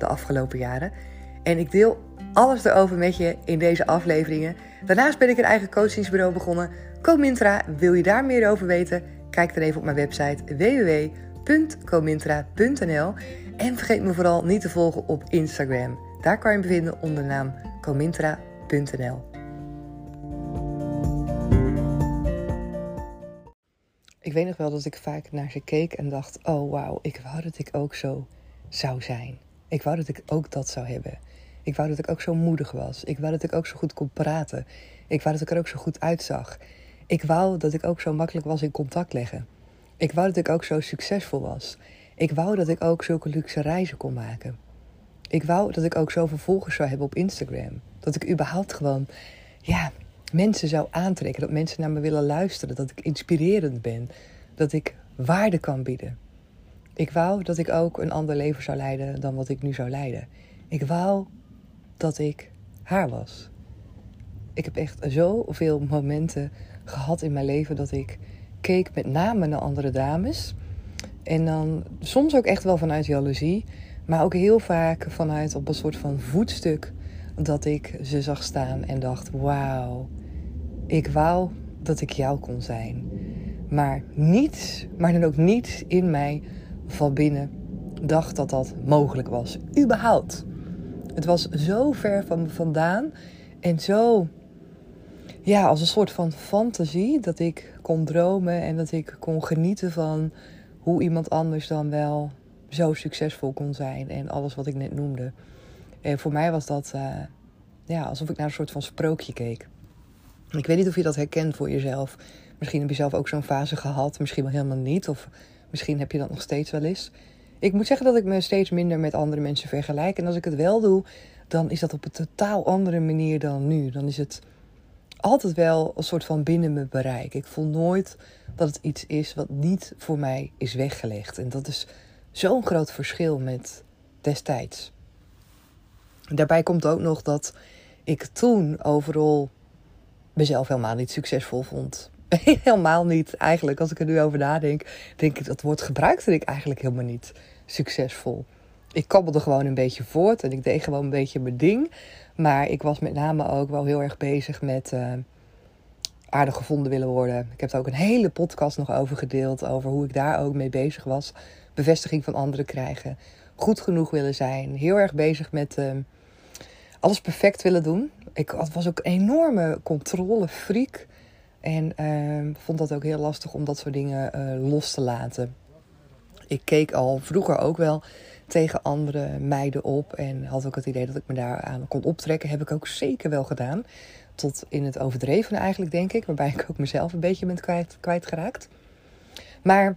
de afgelopen jaren. En ik deel alles erover met je in deze afleveringen. Daarnaast ben ik een eigen coachingsbureau begonnen. Comintra, wil je daar meer over weten? Kijk dan even op mijn website www.comintra.nl. En vergeet me vooral niet te volgen op Instagram. Daar kan je me vinden onder de naam comintra.nl. Ik weet nog wel dat ik vaak naar ze keek en dacht: oh wauw, ik wou dat ik ook zo zou zijn. Ik wou dat ik ook dat zou hebben. Ik wou dat ik ook zo moedig was. Ik wou dat ik ook zo goed kon praten. Ik wou dat ik er ook zo goed uitzag. Ik wou dat ik ook zo makkelijk was in contact leggen. Ik wou dat ik ook zo succesvol was. Ik wou dat ik ook zulke luxe reizen kon maken. Ik wou dat ik ook zoveel volgers zou hebben op Instagram. Dat ik überhaupt gewoon, ja, mensen zou aantrekken. Dat mensen naar me willen luisteren. Dat ik inspirerend ben. Dat ik waarde kan bieden. Ik wou dat ik ook een ander leven zou leiden dan wat ik nu zou leiden. Ik wou dat ik haar was. Ik heb echt zoveel momenten gehad in mijn leven dat ik keek met name naar andere dames. En dan soms ook echt wel vanuit jaloezie, maar ook heel vaak vanuit op een soort van voetstuk dat ik ze zag staan en dacht: wauw, ik wou dat ik jou kon zijn. Maar niets, maar dan ook niets in mij van binnen dacht dat dat mogelijk was. Überhaupt. Het was zo ver van me vandaan en zo, ja, als een soort van fantasie dat ik kon dromen en dat ik kon genieten van hoe iemand anders dan wel zo succesvol kon zijn en alles wat ik net noemde. En voor mij was dat, uh, ja, alsof ik naar een soort van sprookje keek. Ik weet niet of je dat herkent voor jezelf. Misschien heb je zelf ook zo'n fase gehad, misschien wel helemaal niet. Of Misschien heb je dat nog steeds wel eens. Ik moet zeggen dat ik me steeds minder met andere mensen vergelijk. En als ik het wel doe, dan is dat op een totaal andere manier dan nu. Dan is het altijd wel een soort van binnen mijn bereik. Ik voel nooit dat het iets is wat niet voor mij is weggelegd. En dat is zo'n groot verschil met destijds. Daarbij komt ook nog dat ik toen overal mezelf helemaal niet succesvol vond. helemaal niet. Eigenlijk, als ik er nu over nadenk, denk ik dat woord gebruikte ik eigenlijk helemaal niet succesvol. Ik kabbelde gewoon een beetje voort en ik deed gewoon een beetje mijn ding. Maar ik was met name ook wel heel erg bezig met uh, aardig gevonden willen worden. Ik heb er ook een hele podcast nog over gedeeld, over hoe ik daar ook mee bezig was. Bevestiging van anderen krijgen, goed genoeg willen zijn, heel erg bezig met uh, alles perfect willen doen. Ik was ook een enorme controlefreak. En uh, vond dat ook heel lastig om dat soort dingen uh, los te laten. Ik keek al vroeger ook wel tegen andere meiden op. En had ook het idee dat ik me daaraan kon optrekken. Heb ik ook zeker wel gedaan. Tot in het overdrevene eigenlijk, denk ik. Waarbij ik ook mezelf een beetje ben kwijt, kwijtgeraakt. Maar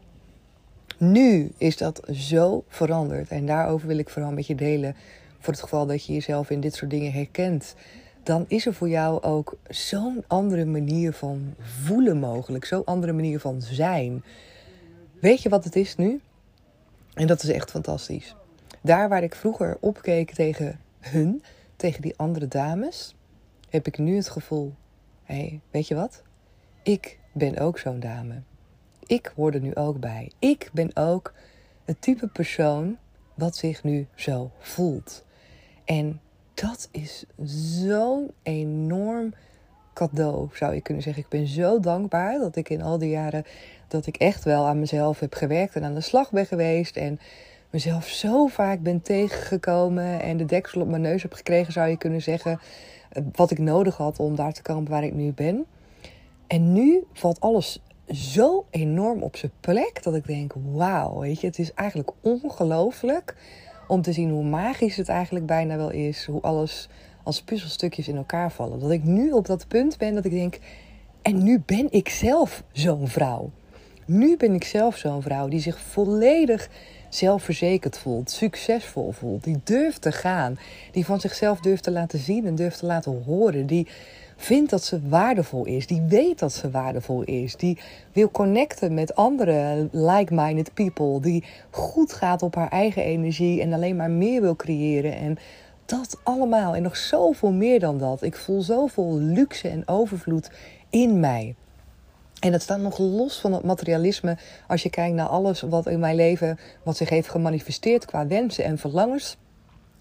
nu is dat zo veranderd. En daarover wil ik vooral met je delen. Voor het geval dat je jezelf in dit soort dingen herkent dan is er voor jou ook zo'n andere manier van voelen mogelijk. Zo'n andere manier van zijn. Weet je wat het is nu? En dat is echt fantastisch. Daar waar ik vroeger opkeek tegen hun, tegen die andere dames, heb ik nu het gevoel: hé, hey, weet je wat? Ik ben ook zo'n dame. Ik hoor er nu ook bij. Ik ben ook het type persoon wat zich nu zo voelt. En dat is zo'n enorm cadeau, zou je kunnen zeggen. Ik ben zo dankbaar dat ik in al die jaren dat ik echt wel aan mezelf heb gewerkt en aan de slag ben geweest. En mezelf zo vaak ben tegengekomen en de deksel op mijn neus heb gekregen, zou je kunnen zeggen. Wat ik nodig had om daar te komen waar ik nu ben. En nu valt alles zo enorm op zijn plek dat ik denk: wauw, weet je, het is eigenlijk ongelooflijk om te zien hoe magisch het eigenlijk bijna wel is. Hoe alles als puzzelstukjes in elkaar vallen. Dat ik nu op dat punt ben dat ik denk. En nu ben ik zelf zo'n vrouw. Nu ben ik zelf zo'n vrouw die zich volledig zelfverzekerd voelt, succesvol voelt, die durft te gaan, die van zichzelf durft te laten zien en durft te laten horen, die vindt dat ze waardevol is, die weet dat ze waardevol is, die wil connecten met andere like-minded people, die goed gaat op haar eigen energie en alleen maar meer wil creëren en dat allemaal en nog zoveel meer dan dat. Ik voel zoveel luxe en overvloed in mij. En dat staat nog los van het materialisme als je kijkt naar alles wat in mijn leven, wat zich heeft gemanifesteerd qua wensen en verlangens.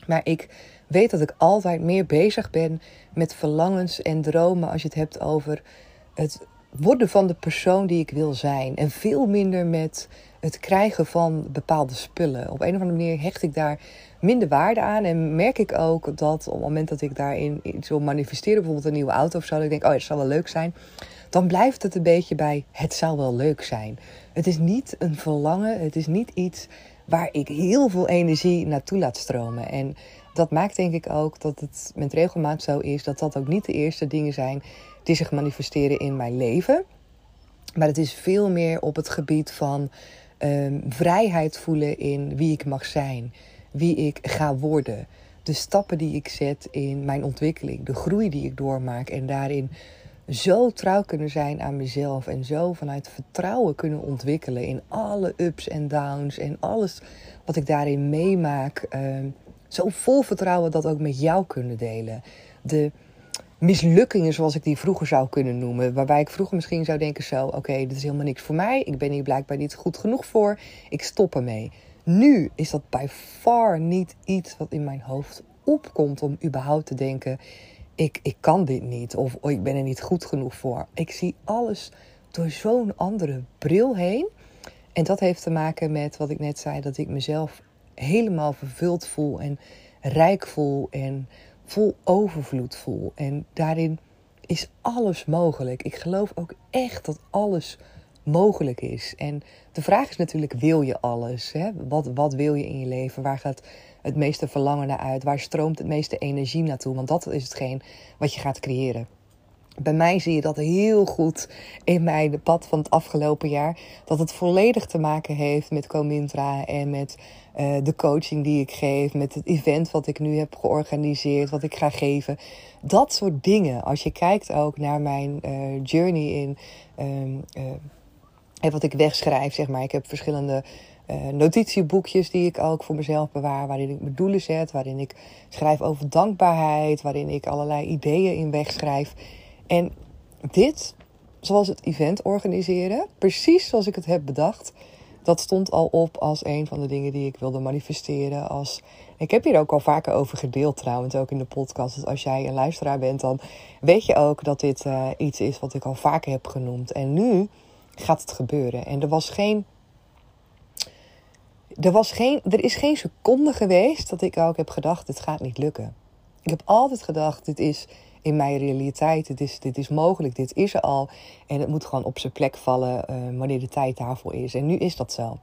Maar ik weet dat ik altijd meer bezig ben met verlangens en dromen als je het hebt over het worden van de persoon die ik wil zijn. En veel minder met het krijgen van bepaalde spullen. Op een of andere manier hecht ik daar minder waarde aan. En merk ik ook dat op het moment dat ik daarin iets wil manifesteren, bijvoorbeeld een nieuwe auto of zo, dat ik denk, oh, het zal wel leuk zijn. Dan blijft het een beetje bij, het zou wel leuk zijn. Het is niet een verlangen, het is niet iets waar ik heel veel energie naartoe laat stromen. En dat maakt denk ik ook dat het met regelmaat zo is dat dat ook niet de eerste dingen zijn die zich manifesteren in mijn leven. Maar het is veel meer op het gebied van um, vrijheid voelen in wie ik mag zijn, wie ik ga worden. De stappen die ik zet in mijn ontwikkeling, de groei die ik doormaak en daarin zo trouw kunnen zijn aan mezelf en zo vanuit vertrouwen kunnen ontwikkelen in alle ups en downs en alles wat ik daarin meemaak. Uh, zo vol vertrouwen dat ook met jou kunnen delen. De mislukkingen zoals ik die vroeger zou kunnen noemen. Waarbij ik vroeger misschien zou denken zo... oké, dit is helemaal niks voor mij. Ik ben hier blijkbaar niet goed genoeg voor. Ik stop ermee. Nu is dat bij far niet iets wat in mijn hoofd opkomt om überhaupt te denken... ik, ik kan dit niet of oh, ik ben er niet goed genoeg voor. Ik zie alles door zo'n andere bril heen. En dat heeft te maken met wat ik net zei... dat ik mezelf helemaal vervuld voel en rijk voel en vol overvloed voel. En daarin is alles mogelijk. Ik geloof ook echt dat alles mogelijk is. En de vraag is natuurlijk, wil je alles? Hè? Wat, wat wil je in je leven? Waar gaat het meeste verlangen naar uit? Waar stroomt het meeste energie naartoe? Want dat is hetgeen wat je gaat creëren. Bij mij zie je dat heel goed in mijn pad van het afgelopen jaar. Dat het volledig te maken heeft met Comintra en met uh, de coaching die ik geef, met het event wat ik nu heb georganiseerd, wat ik ga geven. Dat soort dingen. Als je kijkt ook naar mijn uh, journey in um, uh, wat ik wegschrijf, zeg maar. Ik heb verschillende notitieboekjes die ik ook voor mezelf bewaar, waarin ik mijn doelen zet, waarin ik schrijf over dankbaarheid, waarin ik allerlei ideeën in wegschrijf. En dit, zoals het event organiseren, precies zoals ik het heb bedacht, dat stond al op als een van de dingen die ik wilde manifesteren. Als, ik heb hier ook al vaker over gedeeld trouwens, ook in de podcast. Dus als jij een luisteraar bent, dan weet je ook dat dit uh, iets is wat ik al vaker heb genoemd. En nu gaat het gebeuren. En er was geen. Er, was geen, er is geen seconde geweest dat ik ook heb gedacht: dit gaat niet lukken. Ik heb altijd gedacht: dit is in mijn realiteit. Dit is, dit is mogelijk, dit is er al. En het moet gewoon op zijn plek vallen uh, wanneer de tijd daarvoor is. En nu is dat zo.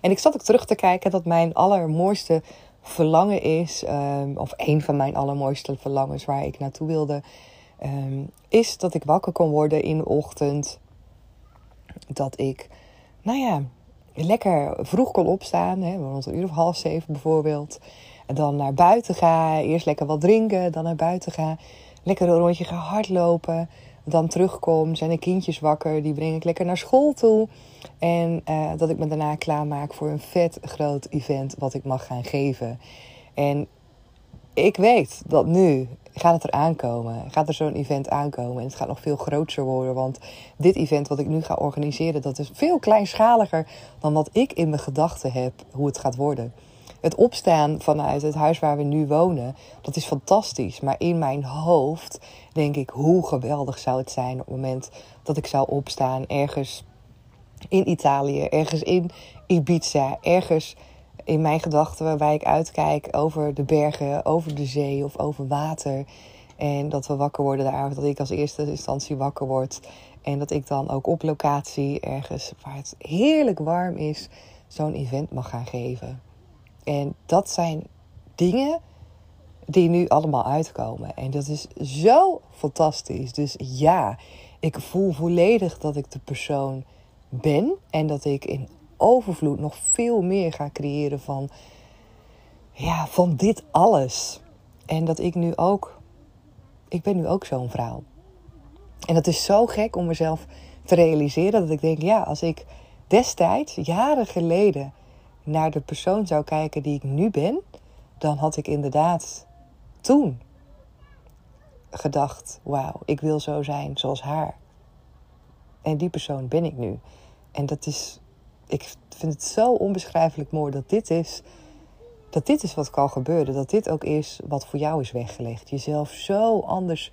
En ik zat ook terug te kijken dat mijn allermooiste verlangen is, um, of een van mijn allermooiste verlangens waar ik naartoe wilde, um, is dat ik wakker kon worden in de ochtend. Dat ik, nou ja, lekker vroeg kon opstaan, hè, rond een uur of half zeven bijvoorbeeld. En dan naar buiten ga, eerst lekker wat drinken, dan naar buiten ga. Lekker een rondje ga hardlopen. Dan terugkom, zijn de kindjes wakker, die breng ik lekker naar school toe. En uh, dat ik me daarna klaarmaak voor een vet groot event wat ik mag gaan geven. En ik weet dat nu gaat het er aankomen. Gaat er zo'n event aankomen. En het gaat nog veel groter worden. Want dit event wat ik nu ga organiseren, dat is veel kleinschaliger dan wat ik in mijn gedachten heb hoe het gaat worden het opstaan vanuit het huis waar we nu wonen, dat is fantastisch. Maar in mijn hoofd denk ik, hoe geweldig zou het zijn op het moment dat ik zou opstaan ergens in Italië, ergens in Ibiza, ergens in mijn gedachten waarbij ik uitkijk over de bergen, over de zee of over water. En dat we wakker worden daar, dat ik als eerste instantie wakker word. En dat ik dan ook op locatie ergens waar het heerlijk warm is, zo'n event mag gaan geven. En dat zijn dingen die nu allemaal uitkomen. En dat is zo fantastisch. Dus ja, ik voel volledig dat ik de persoon ben en dat ik in overvloed nog veel meer ga creëren van, ja, van dit alles. En dat ik nu ook, ik ben nu ook zo'n vrouw. En dat is zo gek om mezelf te realiseren dat ik denk, ja, als ik destijds, jaren geleden, naar de persoon zou kijken die ik nu ben, dan had ik inderdaad toen gedacht: wauw, ik wil zo zijn zoals haar. En die persoon ben ik nu. En dat is, ik vind het zo onbeschrijfelijk mooi dat dit is, dat dit is wat kan gebeuren. Dat dit ook is wat voor jou is weggelegd. Jezelf zo anders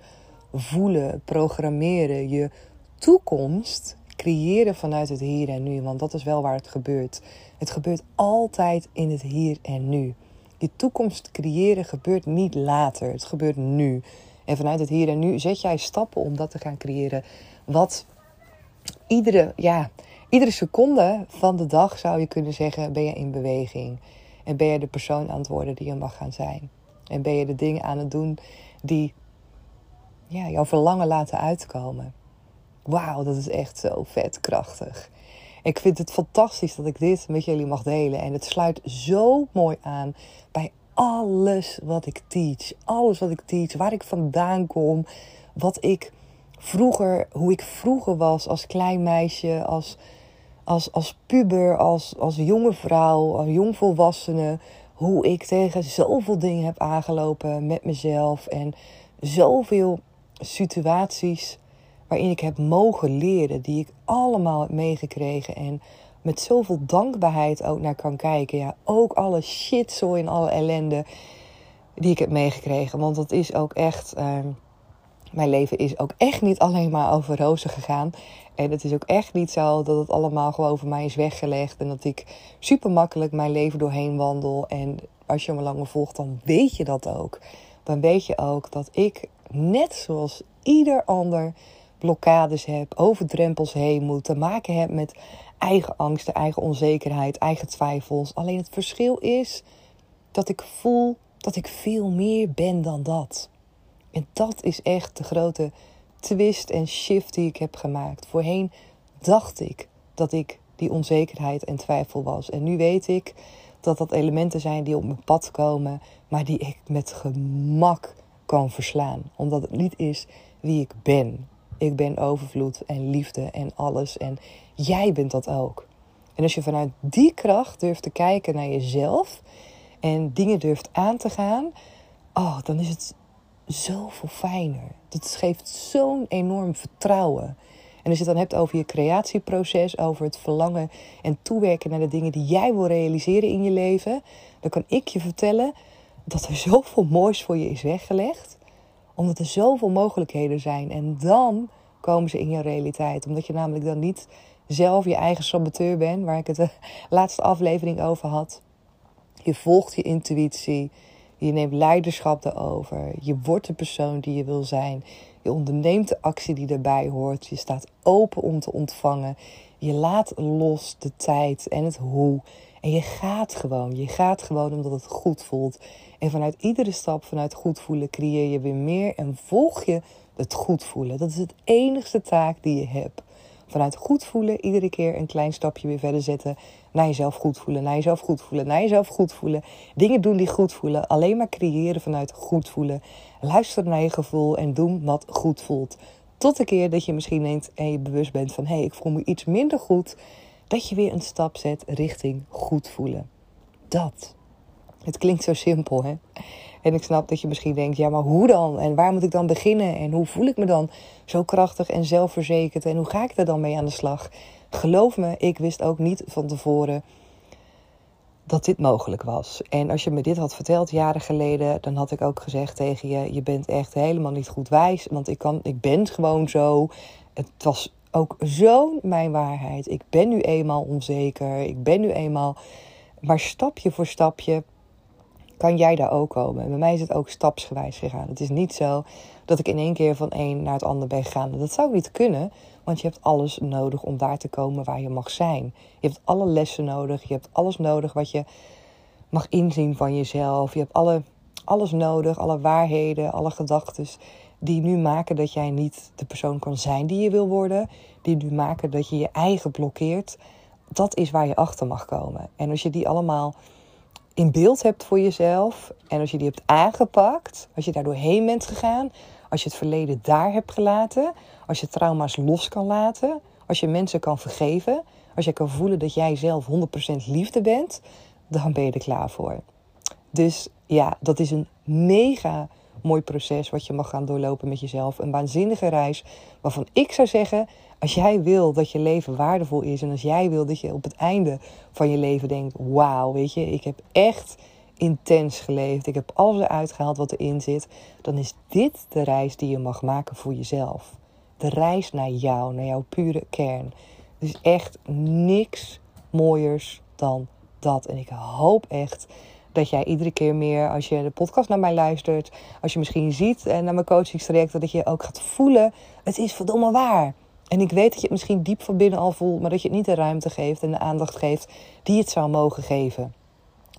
voelen, programmeren, je toekomst creëren vanuit het hier en nu. Want dat is wel waar het gebeurt. Het gebeurt altijd in het hier en nu. Je toekomst creëren gebeurt niet later. Het gebeurt nu. En vanuit het hier en nu zet jij stappen om dat te gaan creëren. Wat iedere, ja, iedere seconde van de dag zou je kunnen zeggen: ben je in beweging. En ben je de persoon aan het worden die je mag gaan zijn. En ben je de dingen aan het doen die ja, jouw verlangen laten uitkomen. Wauw, dat is echt zo vet krachtig. Ik vind het fantastisch dat ik dit met jullie mag delen. En het sluit zo mooi aan bij alles wat ik teach. Alles wat ik teach, waar ik vandaan kom, wat ik vroeger, hoe ik vroeger was als klein meisje, als, als, als puber, als, als jonge vrouw, als jongvolwassene. Hoe ik tegen zoveel dingen heb aangelopen met mezelf en zoveel situaties waarin ik heb mogen leren, die ik allemaal heb meegekregen en met zoveel dankbaarheid ook naar kan kijken. Ja, ook alle shit zo in alle ellende die ik heb meegekregen. Want dat is ook echt. Ehm, mijn leven is ook echt niet alleen maar over rozen gegaan. En het is ook echt niet zo dat het allemaal gewoon over mij is weggelegd. En dat ik super makkelijk mijn leven doorheen wandel. En als je me langer volgt, dan weet je dat ook. Dan weet je ook dat ik, net zoals ieder ander, blokkades heb, over drempels heen moet, te maken heb met eigen angsten, eigen onzekerheid, eigen twijfels. Alleen het verschil is dat ik voel dat ik veel meer ben dan dat. En dat is echt de grote twist en shift die ik heb gemaakt. Voorheen dacht ik dat ik die onzekerheid en twijfel was. En nu weet ik dat dat elementen zijn die op mijn pad komen, maar die ik met gemak kan verslaan. Omdat het niet is wie ik ben. Ik ben overvloed en liefde en alles. En jij bent dat ook. En als je vanuit die kracht durft te kijken naar jezelf en dingen durft aan te gaan, oh, dan is het zoveel fijner. Dat geeft zo'n enorm vertrouwen. En als je het dan hebt over je creatieproces, over het verlangen en toewerken naar de dingen die jij wil realiseren in je leven, dan kan ik je vertellen dat er zoveel moois voor je is weggelegd omdat er zoveel mogelijkheden zijn. En dan komen ze in je realiteit. Omdat je namelijk dan niet zelf je eigen saboteur bent, waar ik het de laatste aflevering over had. Je volgt je intuïtie. Je neemt leiderschap erover. Je wordt de persoon die je wil zijn. Je onderneemt de actie die erbij hoort. Je staat open om te ontvangen. Je laat los de tijd en het hoe. En je gaat gewoon. Je gaat gewoon omdat het goed voelt. En vanuit iedere stap, vanuit goed voelen, creëer je weer meer en volg je het goed voelen. Dat is het enigste taak die je hebt. Vanuit goed voelen, iedere keer een klein stapje weer verder zetten. Naar jezelf goed voelen, naar jezelf goed voelen, naar jezelf goed voelen. Dingen doen die goed voelen. Alleen maar creëren vanuit goed voelen. Luister naar je gevoel en doen wat goed voelt. Tot de keer dat je misschien denkt en je bewust bent van... hé, hey, ik voel me iets minder goed. Dat je weer een stap zet richting goed voelen. Dat. Het klinkt zo simpel, hè? En ik snap dat je misschien denkt, ja, maar hoe dan? En waar moet ik dan beginnen? En hoe voel ik me dan zo krachtig en zelfverzekerd? En hoe ga ik er dan mee aan de slag? Geloof me, ik wist ook niet van tevoren dat dit mogelijk was. En als je me dit had verteld jaren geleden, dan had ik ook gezegd tegen je: je bent echt helemaal niet goed wijs, want ik kan, ik ben gewoon zo. Het was ook zo mijn waarheid. Ik ben nu eenmaal onzeker. Ik ben nu eenmaal. Maar stapje voor stapje kan jij daar ook komen. bij mij is het ook stapsgewijs gegaan. Het is niet zo dat ik in één keer van één naar het ander ben gegaan. Dat zou niet kunnen, want je hebt alles nodig om daar te komen waar je mag zijn. Je hebt alle lessen nodig, je hebt alles nodig wat je mag inzien van jezelf. Je hebt alle, alles nodig, alle waarheden, alle gedachten die nu maken dat jij niet de persoon kan zijn die je wil worden. Die nu maken dat je je eigen blokkeert dat is waar je achter mag komen. En als je die allemaal in beeld hebt voor jezelf en als je die hebt aangepakt, als je daar doorheen bent gegaan, als je het verleden daar hebt gelaten, als je trauma's los kan laten, als je mensen kan vergeven, als je kan voelen dat jij zelf 100% liefde bent, dan ben je er klaar voor. Dus ja, dat is een mega mooi proces wat je mag gaan doorlopen met jezelf. Een waanzinnige reis waarvan ik zou zeggen, als jij wil dat je leven waardevol is en als jij wil dat je op het einde van je leven denkt, wauw, weet je, ik heb echt intens geleefd, ik heb alles eruit gehaald wat erin zit, dan is dit de reis die je mag maken voor jezelf. De reis naar jou, naar jouw pure kern. Dus echt niks mooiers dan dat. En ik hoop echt dat jij iedere keer meer, als je de podcast naar mij luistert, als je misschien ziet en naar mijn coachingstraject, dat je ook gaat voelen: het is verdomme waar. En ik weet dat je het misschien diep van binnen al voelt, maar dat je het niet de ruimte geeft en de aandacht geeft die het zou mogen geven.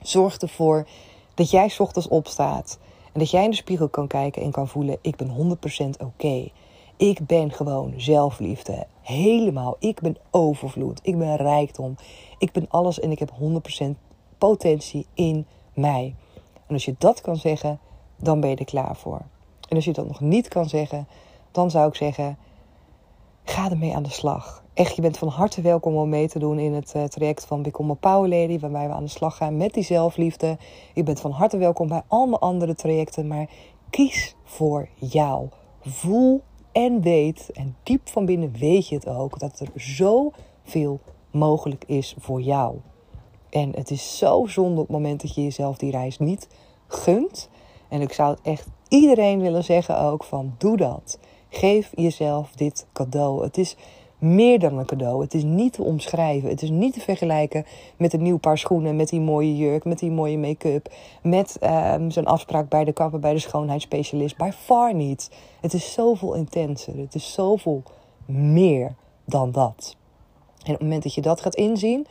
Zorg ervoor dat jij ochtends opstaat en dat jij in de spiegel kan kijken en kan voelen: ik ben 100% oké. Ik ben gewoon zelfliefde. Helemaal. Ik ben overvloed. Ik ben rijkdom. Ik ben alles en ik heb 100% potentie in mij. En als je dat kan zeggen, dan ben je er klaar voor. En als je dat nog niet kan zeggen, dan zou ik zeggen: ga ermee aan de slag. Echt, je bent van harte welkom om mee te doen in het uh, traject van Become a Power Lady, waarbij we aan de slag gaan met die zelfliefde. Je bent van harte welkom bij al mijn andere trajecten, maar kies voor jou. Voel en weet, en diep van binnen weet je het ook, dat er zoveel mogelijk is voor jou. En het is zo zonde op het moment dat je jezelf die reis niet gunt. En ik zou echt iedereen willen zeggen ook van doe dat. Geef jezelf dit cadeau. Het is meer dan een cadeau. Het is niet te omschrijven. Het is niet te vergelijken met een nieuw paar schoenen, met die mooie jurk, met die mooie make-up, met um, zo'n afspraak bij de kapper, bij de schoonheidsspecialist. By far niet. Het is zoveel intenser. Het is zoveel meer dan dat. En op het moment dat je dat gaat inzien, en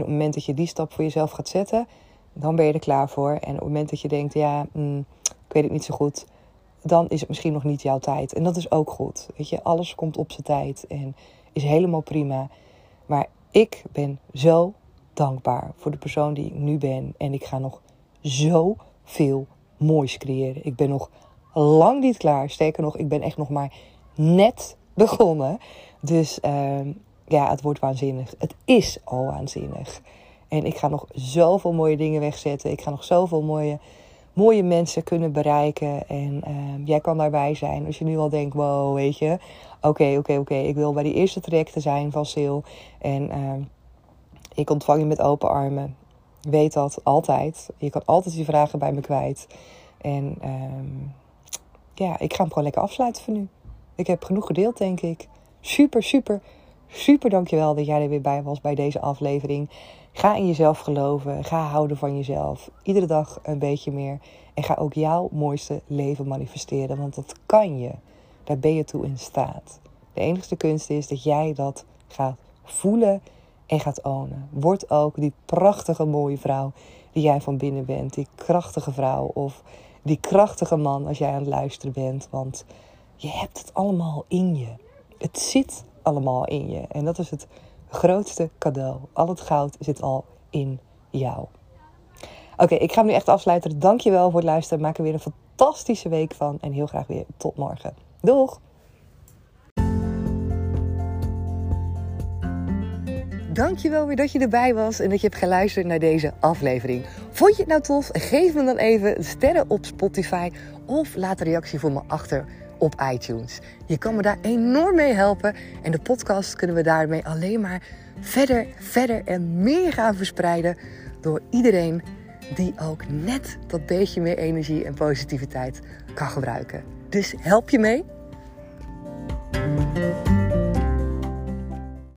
op het moment dat je die stap voor jezelf gaat zetten, dan ben je er klaar voor. En op het moment dat je denkt, ja, mm, ik weet het niet zo goed, dan is het misschien nog niet jouw tijd. En dat is ook goed. Weet je, alles komt op zijn tijd en is helemaal prima. Maar ik ben zo dankbaar voor de persoon die ik nu ben. En ik ga nog zoveel moois creëren. Ik ben nog lang niet klaar. Sterker nog, ik ben echt nog maar net begonnen. Dus uh, ja, het wordt waanzinnig. Het is al waanzinnig. En ik ga nog zoveel mooie dingen wegzetten. Ik ga nog zoveel mooie mooie mensen kunnen bereiken. En uh, jij kan daarbij zijn als je nu al denkt, wow, weet je. Oké, oké, oké. Ik wil bij die eerste trajecten zijn van Sil. En uh, ik ontvang je met open armen. Weet dat altijd. Je kan altijd die vragen bij me kwijt. En uh, ja, ik ga hem gewoon lekker afsluiten voor nu. Ik heb genoeg gedeeld, denk ik. Super, super, super dankjewel dat jij er weer bij was bij deze aflevering. Ga in jezelf geloven. Ga houden van jezelf. Iedere dag een beetje meer. En ga ook jouw mooiste leven manifesteren. Want dat kan je. Daar ben je toe in staat. De enige kunst is dat jij dat gaat voelen en gaat ownen. Word ook die prachtige mooie vrouw die jij van binnen bent. Die krachtige vrouw of die krachtige man als jij aan het luisteren bent. Want je hebt het allemaal in je. Het zit allemaal in je. En dat is het grootste cadeau. Al het goud zit al in jou. Oké, ik ga nu echt afsluiten. Dankjewel voor het luisteren. Maak er weer een fantastische week van. En heel graag weer tot morgen. Doeg! Dankjewel weer dat je erbij was en dat je hebt geluisterd naar deze aflevering. Vond je het nou tof? Geef me dan even sterren op Spotify of laat een reactie voor me achter op iTunes. Je kan me daar enorm mee helpen en de podcast kunnen we daarmee alleen maar verder, verder en meer gaan verspreiden door iedereen die ook net dat beetje meer energie en positiviteit kan gebruiken. Dus help je mee?